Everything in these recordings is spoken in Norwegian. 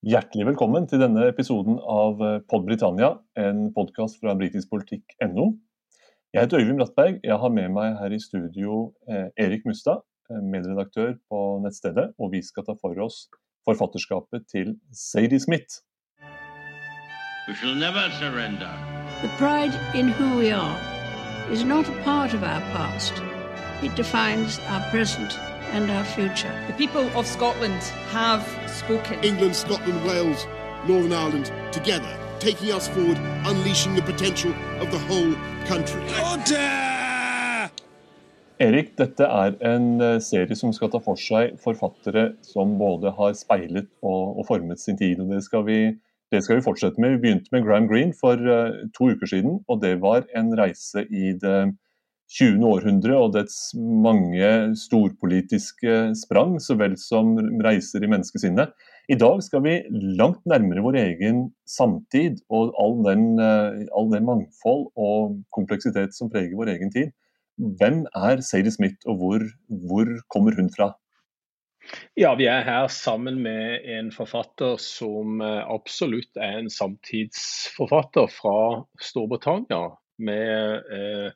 Hjertelig velkommen til denne episoden av eh, Pod Britannia, en podkast fra britiskpolitikk.no. Jeg heter Øyvind Brattberg. Jeg har med meg her i studio eh, Erik Mustad, eh, medredaktør på nettstedet, og vi skal ta for oss forfatterskapet til Sadie Smith. We shall never surrender. The pride in who we are is not a part of our past. It defines our present and our future. The people of Scotland have spoken. England, Scotland, Wales, Northern Ireland together, taking us forward, unleashing the potential of the whole country. Erik, dette er en eh, serie som skal ta for seg forfattere som både har speilet og, og formet sin tid. og det skal, vi, det skal vi fortsette med. Vi begynte med Graham Greene for uh, to uker siden, og det var en reise i det 20. århundre og dets mange storpolitiske sprang, så vel som reiser i menneskesinnet. I dag skal vi langt nærmere vår egen samtid og all den, eh, all den mangfold og kompleksitet som preger vår egen tid. Hvem er Sadie Smith, og hvor, hvor kommer hun fra? Ja, Vi er her sammen med en forfatter som eh, absolutt er en samtidsforfatter fra Storbritannia. Med eh,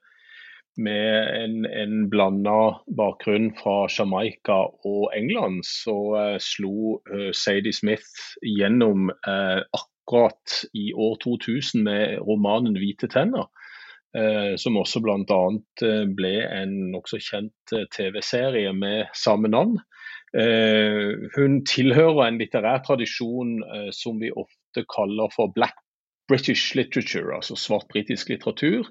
med en, en blanda bakgrunn fra Jamaica og England, så uh, slo uh, Sadie Smith gjennom uh, akkurat i år 2000 med romanen 'Hvite tenner'. som også bl.a. ble en nokså kjent TV-serie med samme navn. hun tilhører en litterær tradisjon som vi ofte kaller for black British literature, altså svart britisk litteratur.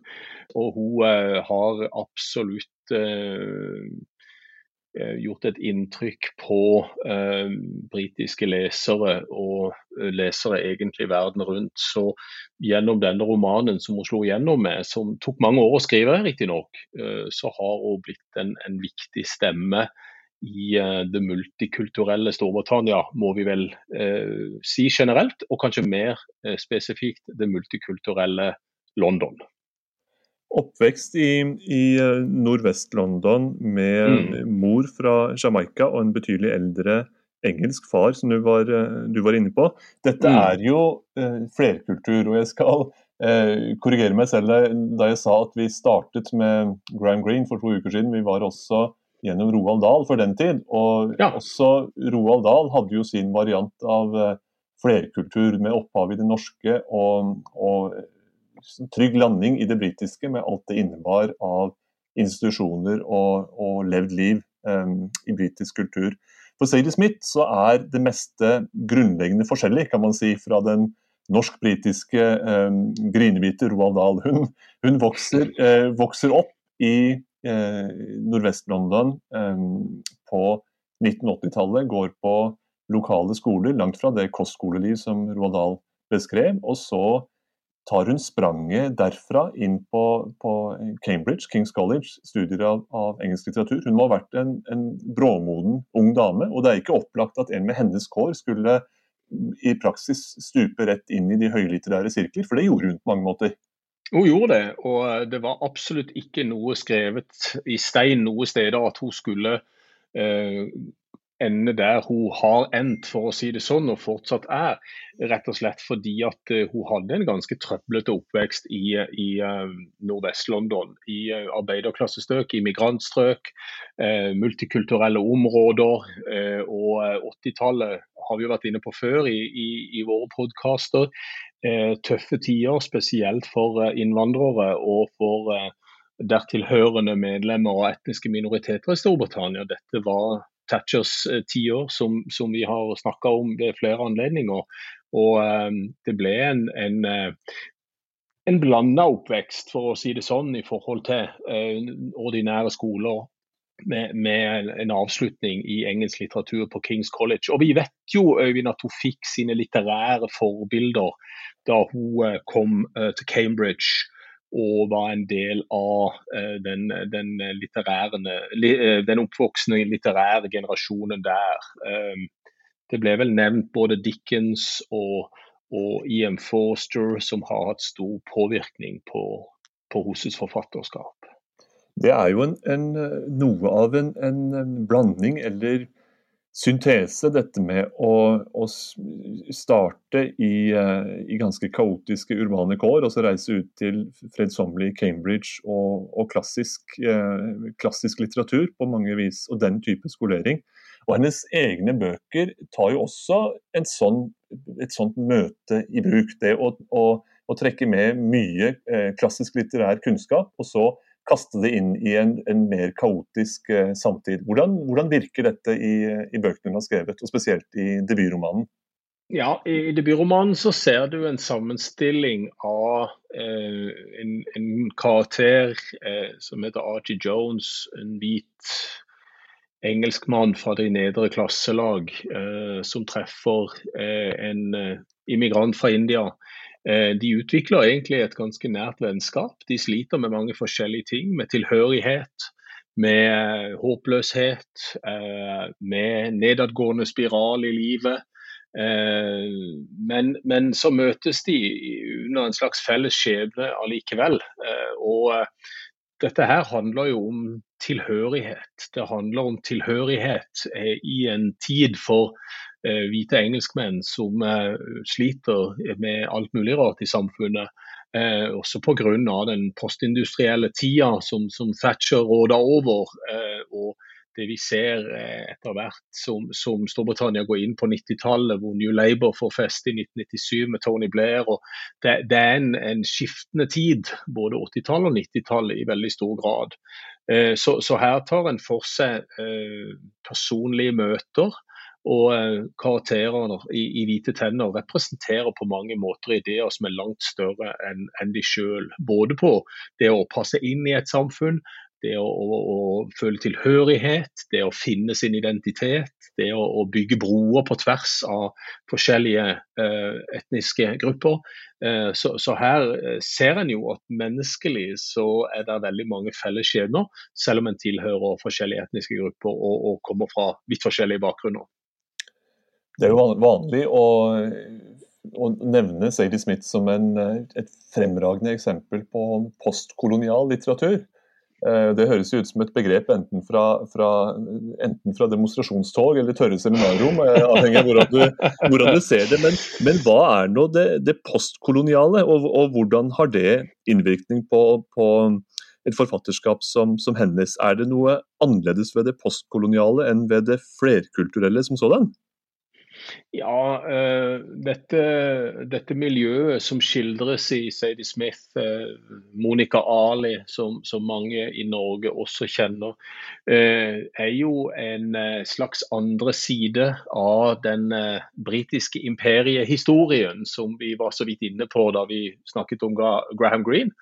Og hun uh, har absolutt uh, gjort et inntrykk på uh, britiske lesere, og lesere egentlig verden rundt. Så gjennom denne romanen som hun slo gjennom med, som tok mange år å skrive, riktignok, uh, så har hun blitt en, en viktig stemme i eh, det multikulturelle Storbritannia, må vi vel eh, si generelt, og kanskje mer eh, spesifikt det multikulturelle London. Oppvekst i, i eh, Nordvest-London med mm. mor fra Jamaica og en betydelig eldre engelsk far, som du var, du var inne på. Dette mm. er jo eh, flerkultur, og jeg skal korrigere meg selv da jeg sa at vi startet med Graham Green for to uker siden. Vi var også gjennom Roald Dahl for den tid. Og ja. også Roald Dahl hadde jo sin variant av eh, flerkultur med opphav i det norske og, og trygg landing i det britiske med alt det innebar av institusjoner og, og levd liv um, i britisk kultur. For Sadie Smith så er det meste grunnleggende forskjellig, kan man si, fra den norsk-britiske um, grinebiter Roald Dahl. Hun, hun vokser, uh, vokser, opp i Eh, Nordvest-London eh, på 1980-tallet går på lokale skoler, langt fra det kostskoleliv som Roald Dahl beskrev. Og så tar hun spranget derfra inn på, på Cambridge, Kings College, studier av, av, engelsk litteratur. Hun må ha vært en, en, bråmoden ung dame, og det er ikke opplagt at en med hennes kår skulle i praksis stupe rett inn i de høylitterære sirkler, for det gjorde hun på mange måter. Hun gjorde det, og eh, det var absolutt ikke noe skrevet i stein noe steder at hun skulle eh, ende der hun har endt, for å si det sånn, og fortsatt er. Rett og slett fordi at uh, hun hadde en ganske trøblete oppvekst i, i uh, Nordvest-London. I arbeiderklassestøk, i migrantstrøk, eh, multikulturelle områder. og 80-tallet har vi jo vært inne på før i, i, i våre podkaster. Tøffe tider, spesielt for innvandrere og for dertilhørende medlemmer av etniske minoriteter i Storbritannia. Dette var Thatchers eh, tiår, som, som vi har snakka om ved flere anledninger. Og det ble en, en, eh, en blanda oppvekst, for å si det sånn, i forhold til ordinære skoler. Med, med, en avslutning i engelsk litteratur på Kings College. Og vi vet jo Øyvind, at hun fikk sine litterære forbilder da hun kom uh, til Cambridge og var en del av uh, den, den, den oppvoksende litterære generasjonen der. Det ble vel nevnt både Dickens og, og E.M. Forster som har hatt stor påvirkning på, på hennes forfatterskap. Det er jo en, en, noe av en, en, blanding eller syntese, dette med å, å starte i, uh, i, ganske kaotiske urbane kår, og så reise ut til fredsommelig Cambridge og, og klassisk, uh, klassisk, litteratur på mange vis, og den type skolering. Og hennes egne bøker tar jo også sånn, et sånt møte i bruk. Det å, å, å trekke med mye eh, klassisk litterær kunnskap, og så kaste det inn i en, en mer kaotisk eh, samtid. Hvordan, hvordan, virker dette i, i, bøkene hun har skrevet, og spesielt i debutromanen? Ja, I debutromanen så ser du en sammenstilling av eh, en, en, karakter eh, som heter Archie Jones, en hvit engelskmann fra de nedre klasselag, eh, som treffer eh, en eh, immigrant fra India de utvikler egentlig et ganske nært vennskap. De sliter med mange forskjellige ting. Med tilhørighet, med eh, håpløshet, eh, med nedadgående spiral i livet. Men, men, så møtes de under en slags felles skjebne allikevel. Og dette her handler jo om tilhørighet. Det handler om tilhørighet i en tid for Eh, hvite engelskmenn som eh, sliter med alt mulig rart i samfunnet. Eh, også pga. den postindustrielle tida som, som Thatcher råder over. Eh, og det vi ser eh, etter hvert som, som, Storbritannia går inn på 90-tallet, hvor New Labour får feste i 1997 med Tony Blair. Det, det er en, en, skiftende tid, både 80-tallet og 90-tallet i veldig stor grad. Eh, så, så, her tar en for seg eh, personlige møter og eh, karakterene i, i, hvite tenner representerer på mange måter ideer som er langt større enn en de sjøl. Både på det å passe inn i et samfunn, det å, å, å, føle tilhørighet, det å finne sin identitet, det å, å bygge broer på tvers av forskjellige eh, etniske grupper. Eh, så, så, her eh, ser en jo at menneskelig så er det veldig mange felles skjebner, selv om en tilhører forskjellige etniske grupper og, og kommer fra vidt forskjellige bakgrunner. Det er jo vanlig å, å nevne Sadie Smith som en, et fremragende eksempel på postkolonial litteratur. Eh, det høres jo ut som et begrep enten fra, fra, enten fra demonstrasjonstog eller tørre seminarrom, eh, avhengig av hvordan du, hvordan du ser det. Men, men, hva er nå det, det postkoloniale, og, og, hvordan har det innvirkning på, på et forfatterskap som, som, hennes? Er det noe annerledes ved det postkoloniale enn ved det flerkulturelle som sådan? Ja, uh, dette, dette, miljøet som skildres i Sadie Smith, uh, Monica Ali, som, som, mange i Norge også kjenner, uh, er jo en slags andre side av den britiske imperiehistorien som vi var så vidt inne på da vi snakket om Graham Greene.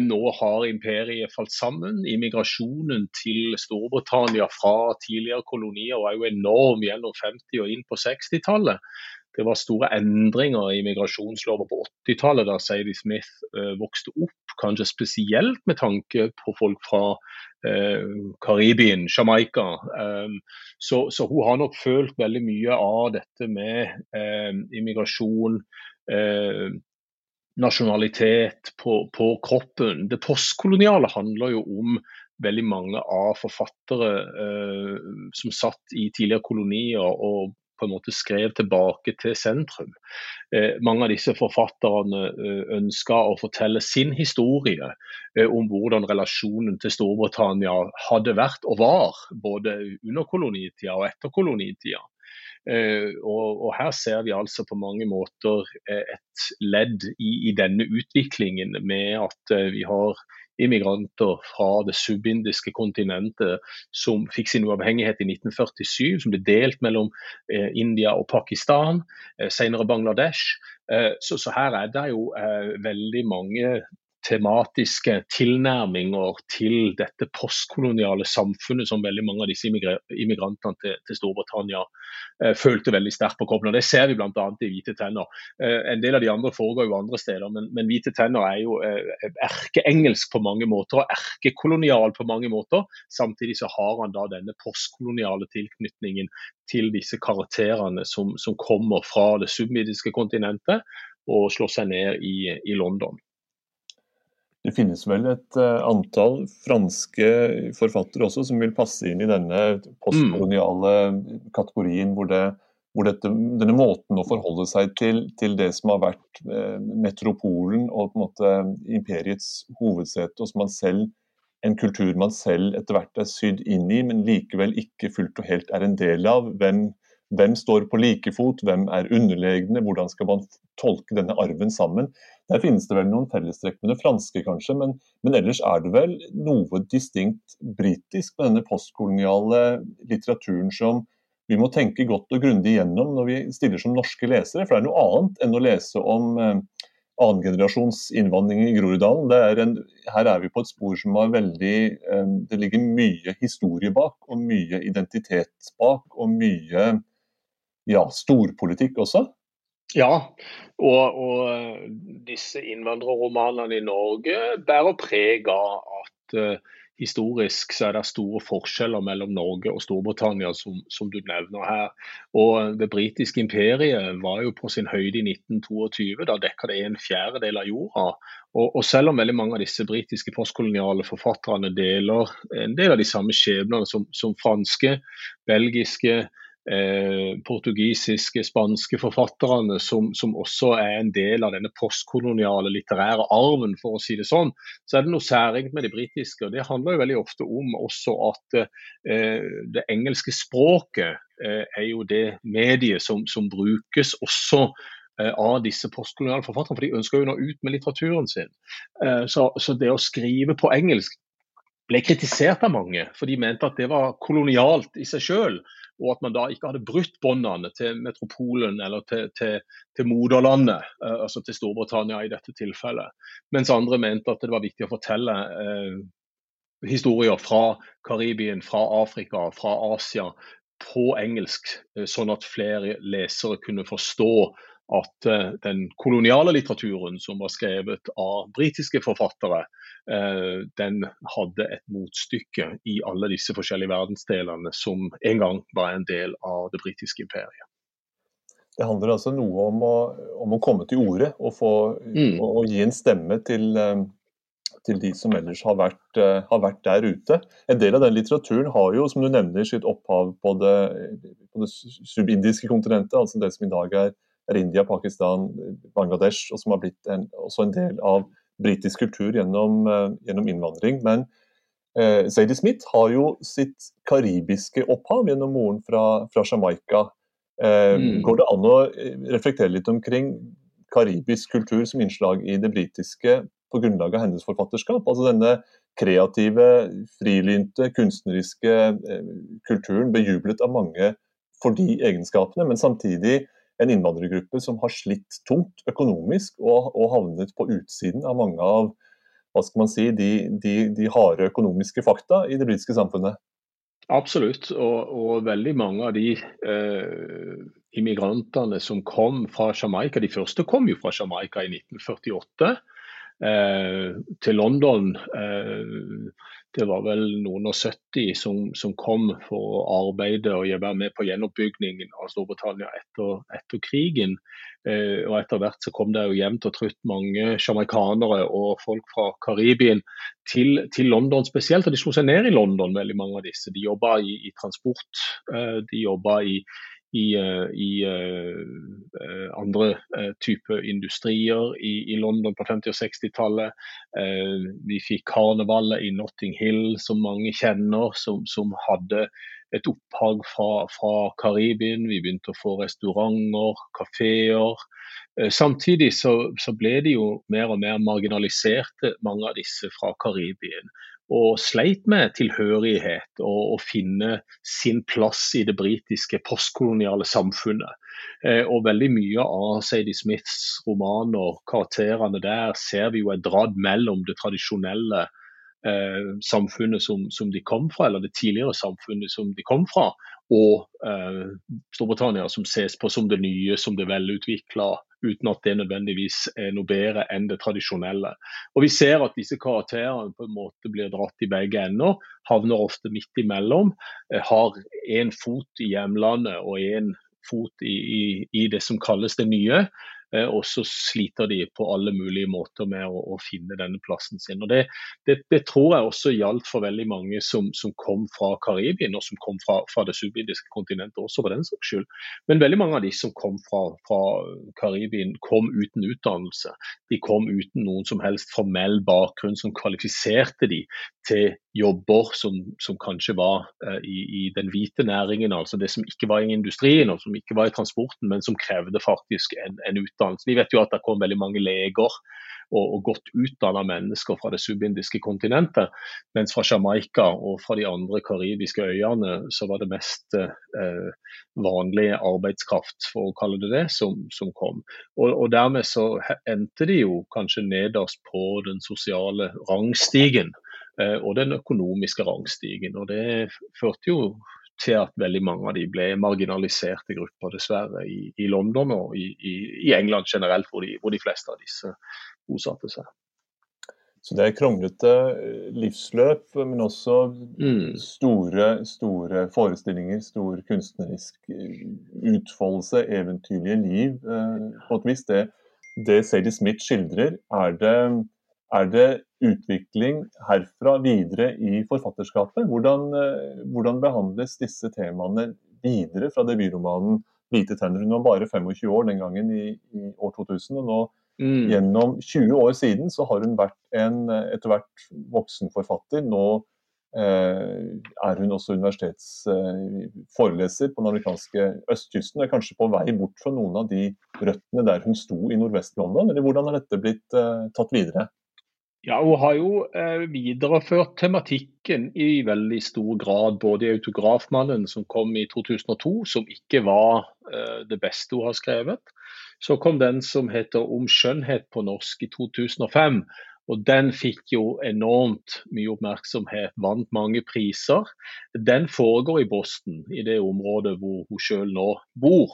Nå har imperiet falt sammen. Immigrasjonen til Storbritannia fra tidligere kolonier var jo enorm gjennom 50- og inn på 60-tallet. Det var store endringer i migrasjonslover på 80-tallet da Sadie Smith uh, vokste opp, kanskje spesielt med tanke på folk fra uh, Karibien, Jamaica. Um, så, så, hun har nok følt veldig mye av dette med uh, immigrasjon. nasjonalitet på, på kroppen. Det postkoloniale handler jo om veldig mange av forfattere eh, som satt i tidligere kolonier og på en måte skrev tilbake til sentrum. Eh, mange av disse forfatterne eh, ønska å fortelle sin historie eh, om hvordan relasjonen til Storbritannia hadde vært og var, både under kolonitida og etter kolonitida. Eh, og, og, Her ser vi altså på mange måter eh, et ledd i, i denne utviklingen med at vi har immigranter fra det subindiske kontinentet som fikk sin uavhengighet i 1947, som ble delt mellom eh, India og Pakistan, eh, senere Bangladesh. Eh, så, så, her er det jo eh, veldig mange tematiske tilnærminger til dette postkoloniale samfunnet som veldig mange av disse immigrantene til, til Storbritannia eh, følte veldig sterkt på kroppen. og Det ser vi bl.a. i Hvite tenner. Eh, en del av de andre foregår jo andre steder, men, men Hvite tenner er jo eh, erkeengelsk på mange måter og erkekolonial på mange måter. Samtidig så har han da denne postkoloniale tilknytningen til disse karakterene som, som kommer fra det submidiske kontinentet og slår seg ned i, i London. Det finnes vel et uh, antall franske forfattere også som vil passe inn i denne postkoloniale kategorien, hvor, det, hvor dette, denne måten å forholde seg til, til det som har vært uh, metropolen og på en måte imperiets hovedsete, og som man selv, en kultur man selv etter hvert er sydd inn i, men likevel ikke fullt og helt er en del av. Hvem, hvem står på like fot, hvem er underlegne, hvordan skal man tolke denne arven sammen. Der finnes det vel noen fellestrekk med det franske, kanskje, men, men, ellers er det vel noe distinkt britisk med denne postkoloniale litteraturen som vi må tenke godt og grundig gjennom når vi stiller som norske lesere. For det er noe annet enn å lese om eh, annengenerasjons innvandring i Groruddalen. Er en, her er vi på et spor som har veldig eh, Det ligger mye historie bak, og mye identitet bak, og mye ja, storpolitikk også. Ja, og, og disse innvandrerromanene i Norge bærer preg av at uh, historisk så er det store forskjeller mellom Norge og Storbritannia, som, som, du nevner her. Og Det britiske imperiet var jo på sin høyde i 1922. Da dekka det en fjerdedel av jorda. Og, og, selv om veldig mange av disse britiske postkoloniale forfatterne deler en del av de samme skjebnene som, som franske, belgiske, eh, portugisiske, spanske forfatterne som, som, også er en del av denne postkoloniale litterære arven, for å si det sånn, så er det noe særegent med det britiske. og Det handler jo veldig ofte om også at eh, det engelske språket eh, er jo det mediet som, som brukes også eh, av disse postkoloniale forfatterne, for de ønsker jo nå ut med litteraturen sin. Eh, så, så det å skrive på engelsk ble kritisert av mange, for de mente at det var kolonialt i seg sjøl og at man da ikke hadde brutt båndene til metropolen eller til, til, til moderlandet, eh, altså til Storbritannia i dette tilfellet. Mens andre mente at det var viktig å fortelle eh, historier fra Karibien, fra Afrika, fra Asia på engelsk, eh, sånn at flere lesere kunne forstå at uh, den koloniale litteraturen som var skrevet av britiske forfattere, uh, den hadde et motstykke i alle disse forskjellige verdensdelene som en gang var en del av det britiske imperiet. Det handler altså noe om å, om å komme til orde og, få, mm. og, og gi en stemme til, um, til de som ellers har vært, har vært, der ute. En del av den litteraturen har jo, som du nevner, sitt opphav på det, på det subindiske kontinentet, altså det som i dag er er India, Pakistan, Bangladesh, og som har blitt en, også en del av britisk kultur gjennom, uh, gjennom, innvandring. Men uh, Zadie Smith har jo sitt karibiske opphav gjennom moren fra, fra Jamaica. Uh, mm. Går det an å reflektere litt omkring karibisk kultur som innslag i det britiske på grunnlag av hennes forfatterskap? Altså denne kreative, frilynte, kunstneriske kulturen bejublet av mange for de egenskapene, men samtidig en innvandrergruppe som har slitt tungt økonomisk og, og havnet på utsiden av mange av hva skal man si, de, de, de harde økonomiske fakta i det britiske samfunnet. Absolutt, og, og, veldig mange av de eh, immigrantene som kom fra Jamaica, de første kom jo fra Jamaica i 1948 eh, til London. Eh, det var vel noen og 70 som, som, kom for å arbeide og være med på gjenoppbyggingen av Storbritannia etter, etter krigen. Eh, og Etter hvert så kom det jo jevnt og trutt mange sjamaikanere og folk fra Karibien til, til, London spesielt. og De slo seg ned i London, veldig mange av disse. De jobba i, i transport, eh, de jobba i, i, eh, i uh, andre uh, typer industrier i, i, London på 50- og 60-tallet. Uh, vi fikk karnevalet i Notting Hill, som mange kjenner, som, som hadde et opphav fra, fra, Karibien. Vi begynte å få restauranter, kafeer. Samtidig så, så, ble de jo mer og mer marginaliserte, mange av disse fra Karibien og sleit med tilhørighet og å finne sin plass i det britiske postkoloniale samfunnet. Eh, og veldig mye av Sadie Smiths romaner, karakterene der, ser vi jo er dratt mellom det tradisjonelle eh, samfunnet som, som, de kom fra, eller det tidligere samfunnet som de kom fra, og eh, Storbritannia, som ses på som det nye, som det velutvikla uten at det nødvendigvis er noe bedre enn det tradisjonelle. Og Vi ser at disse karakterene på en måte blir dratt i begge ender, havner ofte midt imellom. Eh, har én fot i hjemlandet og én fot i, i, i, det som kalles det nye. Eh, og så sliter de på alle mulige måter med å, å finne denne plassen sin. Og det, det, det, tror jeg også gjaldt for veldig mange som, som kom fra Karibien, og som kom fra, fra det subindiske kontinentet også, for den saks skyld. Men veldig mange av de som kom fra, fra Karibien, kom uten utdannelse. De kom uten noen som helst formell bakgrunn som kvalifiserte de til jobber som, som kanskje var uh, i, i, den hvite næringen, altså det som ikke var i industrien og som ikke var i transporten, men som krevde faktisk en, en utdannelse. Vi vet jo at det kom veldig mange leger og, og godt utdanna mennesker fra det subindiske kontinentet, mens fra Jamaica og fra de andre karibiske øyene så var det mest uh, vanlig arbeidskraft, for å kalle det det, som, som kom. Og, og dermed så endte de jo kanskje nederst på den sosiale rangstigen. Eh, og den økonomiske rangstigen. Og det førte jo til at veldig mange av de ble marginaliserte grupper, dessverre, i, i London og i, i, i, England generelt, hvor de, hvor de fleste av disse bosatte seg. Så det er kronglete eh, livsløp, men også mm. store, store forestillinger, stor kunstnerisk eh, utfoldelse, eventyrlige liv. På et vis det, det Sadie Smith skildrer, er det er det utvikling herfra videre i forfatterskapet? Hvordan, eh, hvordan behandles disse temaene videre fra debutromanen 'Hvite tenner'? Hun var bare 25 år den gangen i, i år 2000. og nå mm. Gjennom 20 år siden så har hun vært en etter hvert voksen forfatter. Nå eh, er hun også universitetsforeleser eh, på den amerikanske østkysten. Og er kanskje på vei bort fra noen av de røttene der hun sto i Nordvest-London. Eller hvordan har dette blitt eh, tatt videre? Ja, Hun har jo eh, videreført tematikken i veldig stor grad. Både i 'Autografmannen', som kom i 2002, som ikke var eh, det beste hun har skrevet. Så kom den som heter 'Om skjønnhet' på norsk i 2005. Og Den fikk jo enormt mye oppmerksomhet, vant mange priser. Den foregår i Boston, i det området hvor hun selv nå bor.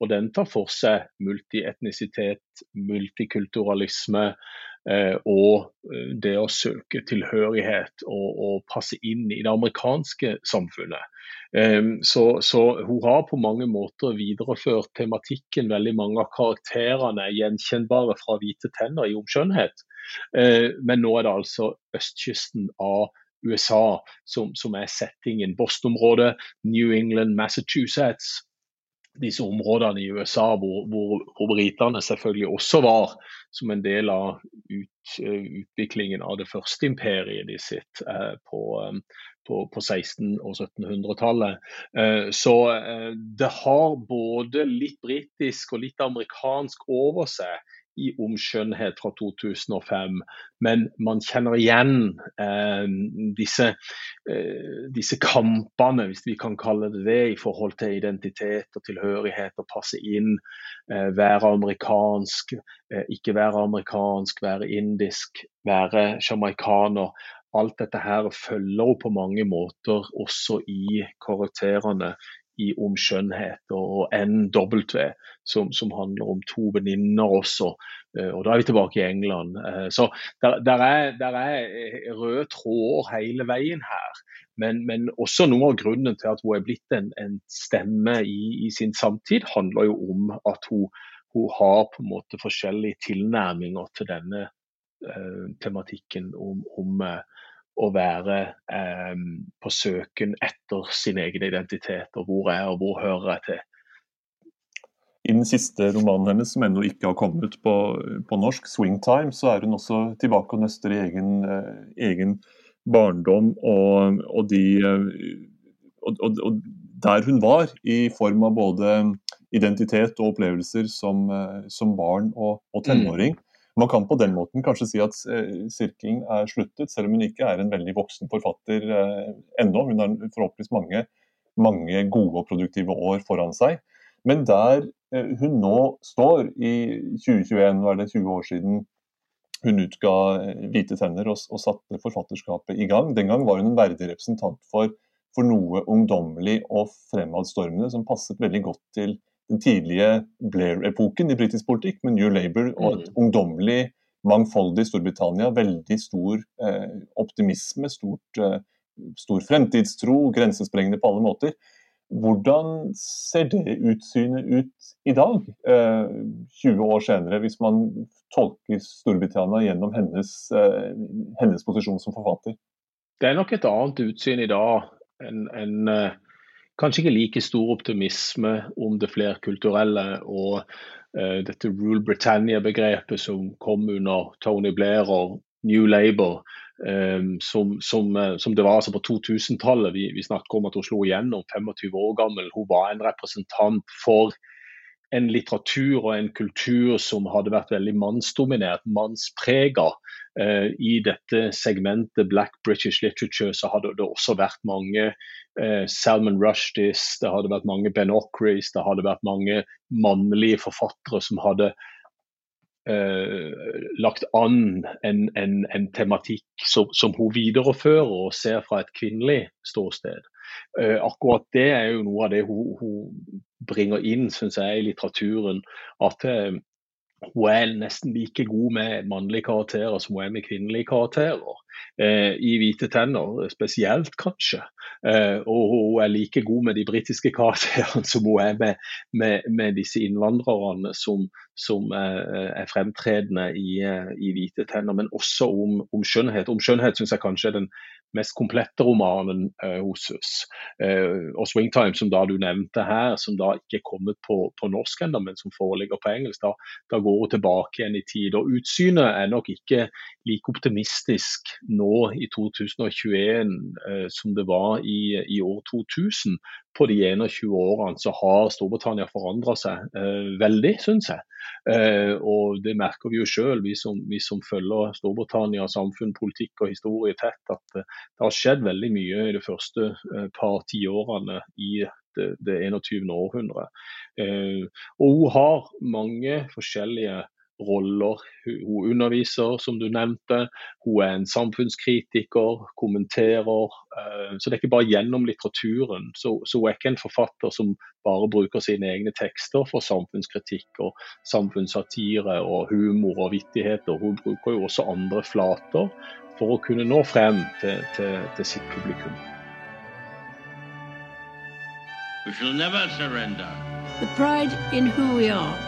Og den tar for seg multietnisitet, multikulturalisme, og eh, det å søke tilhørighet og, og, passe inn i det amerikanske samfunnet. Eh, så, så, hun har på mange måter videreført tematikken. Veldig mange av karakterene er gjenkjennbare fra 'Hvite tenner' i omskjønnhet. Men nå er det altså østkysten av USA som, som er settingen. Boston-området, New England, Massachusetts disse områdene i USA hvor, hvor, hvor, britene selvfølgelig også var som en del av ut, uh, utviklingen av det første imperiet de sitt eh, på, um, på, på, 1600- og 1700-tallet. Eh, så det har både litt britisk og litt amerikansk over seg i Om skjønnhet fra 2005. Men man kjenner igjen eh, disse, eh, disse, kampene, hvis vi kan kalle det det, i forhold til identitet og tilhørighet og passe inn. Eh, være amerikansk, eh, ikke være amerikansk, være indisk, være sjamaikaner. Alt dette her følger på mange måter også i karakterene i Om skjønnhet og NW, som, som handler om to venninner også. Eh, og Da er vi tilbake i England. Eh, så der, der, er, der er, eh, røde tråder hele veien her. Men, men, også noe av grunnen til at hun er blitt en, en stemme i, i, sin samtid, handler jo om at hun, hun, har på en måte forskjellige tilnærminger til denne uh, tematikken om, om uh, å være eh, på søken etter sin egen identitet, og hvor er og hvor hører jeg til. I den siste romanen hennes, som ennå ikke har kommet på, på norsk, 'Swing Time', så er hun også tilbake og nøster i egen, eh, egen barndom og, og de eh, og, og, der hun var, i form av både identitet og opplevelser som, eh, som barn og, og tenåring. Mm. Man kan på den måten kanskje si at eh, sirkelen er sluttet, selv om hun ikke er en veldig voksen forfatter eh, ennå. Hun har forhåpentligvis mange, mange gode og produktive år foran seg. Men der eh, hun nå står i 2021, nå er det 20 år siden hun utga 'Hvite tenner' og, og, satte forfatterskapet i gang. Den gang var hun en verdig representant for, for noe ungdommelig og fremadstormende som passet veldig godt til den tidlige Blair-epoken i britisk politikk, med New Labour og et mm. ungdommelig, mangfoldig Storbritannia. Veldig stor eh, optimisme, stort, eh, stor fremtidstro, grensesprengende på alle måter. Hvordan ser det utsynet ut i dag, 20 år senere, hvis man tolker Storbritannia gjennom hennes, hennes posisjon som forfatter? Det er nok et annet utsyn i dag enn en, kanskje ikke like stor optimisme om det flerkulturelle og uh, dette Rule Britannia-begrepet som kom under Tony Blair og New Labour. Um, som, som, eh, som, det var altså på 2000-tallet. Vi, vi snakker om at hun slo igjennom 25 år gammel. Hun var en representant for en litteratur og en kultur som hadde vært veldig mannsdominert, mannsprega. Eh, I dette segmentet Black British Literature så hadde det også vært mange uh, Salman Rushdis, det hadde vært mange Ben Ockreys, det hadde vært mange mannlige forfattere som hadde eh, lagt an en, en, en tematikk som, som, hun viderefører og ser fra et kvinnelig ståsted. Eh, akkurat det er jo noe av det hun, hun bringer inn synes jeg, i litteraturen. At eh, hun er nesten like god med mannlige karakterer som hun er med kvinnelige karakterer. Eh, I 'Hvite tenner' spesielt, kanskje. Eh, og hun er like god med de britiske karakterene som hun er med, med, med disse innvandrerne som, som er, er, fremtredende i, eh, i 'Hvite tenner', men også om, om skjønnhet. Om skjønnhet syns jeg kanskje er den mest komplette romanen uh, hos oss. Uh, og 'Swingtime', som da du nevnte her, som da ikke er kommet på, på norsk ennå, men som foreligger på engelsk, da, da, går hun tilbake igjen i tid. Og Utsynet er nok ikke like optimistisk nå i 2021 uh, som det var i, i, år 2000. På de 21 årene så har Storbritannia forandra seg veldig, syns jeg. Eh, og Det merker vi jo selv, vi vi som følger Storbritannia, samfunn, politikk og historie tett, at eh, det har skjedd veldig mye i de første eh, par tiårene i det, det 21. århundret. og hun har mange forskjellige roller. Hun underviser, som du nevnte. Hun er en samfunnskritiker, kommenterer. Eh, så det er ikke bare gjennom litteraturen. Så, så hun er ikke en forfatter som bare bruker sine egne tekster for samfunnskritikk og samfunnssatire og humor og vittigheter. Hun bruker jo også andre flater for å kunne nå frem til, til, til sitt publikum. We shall never surrender. The pride in who we are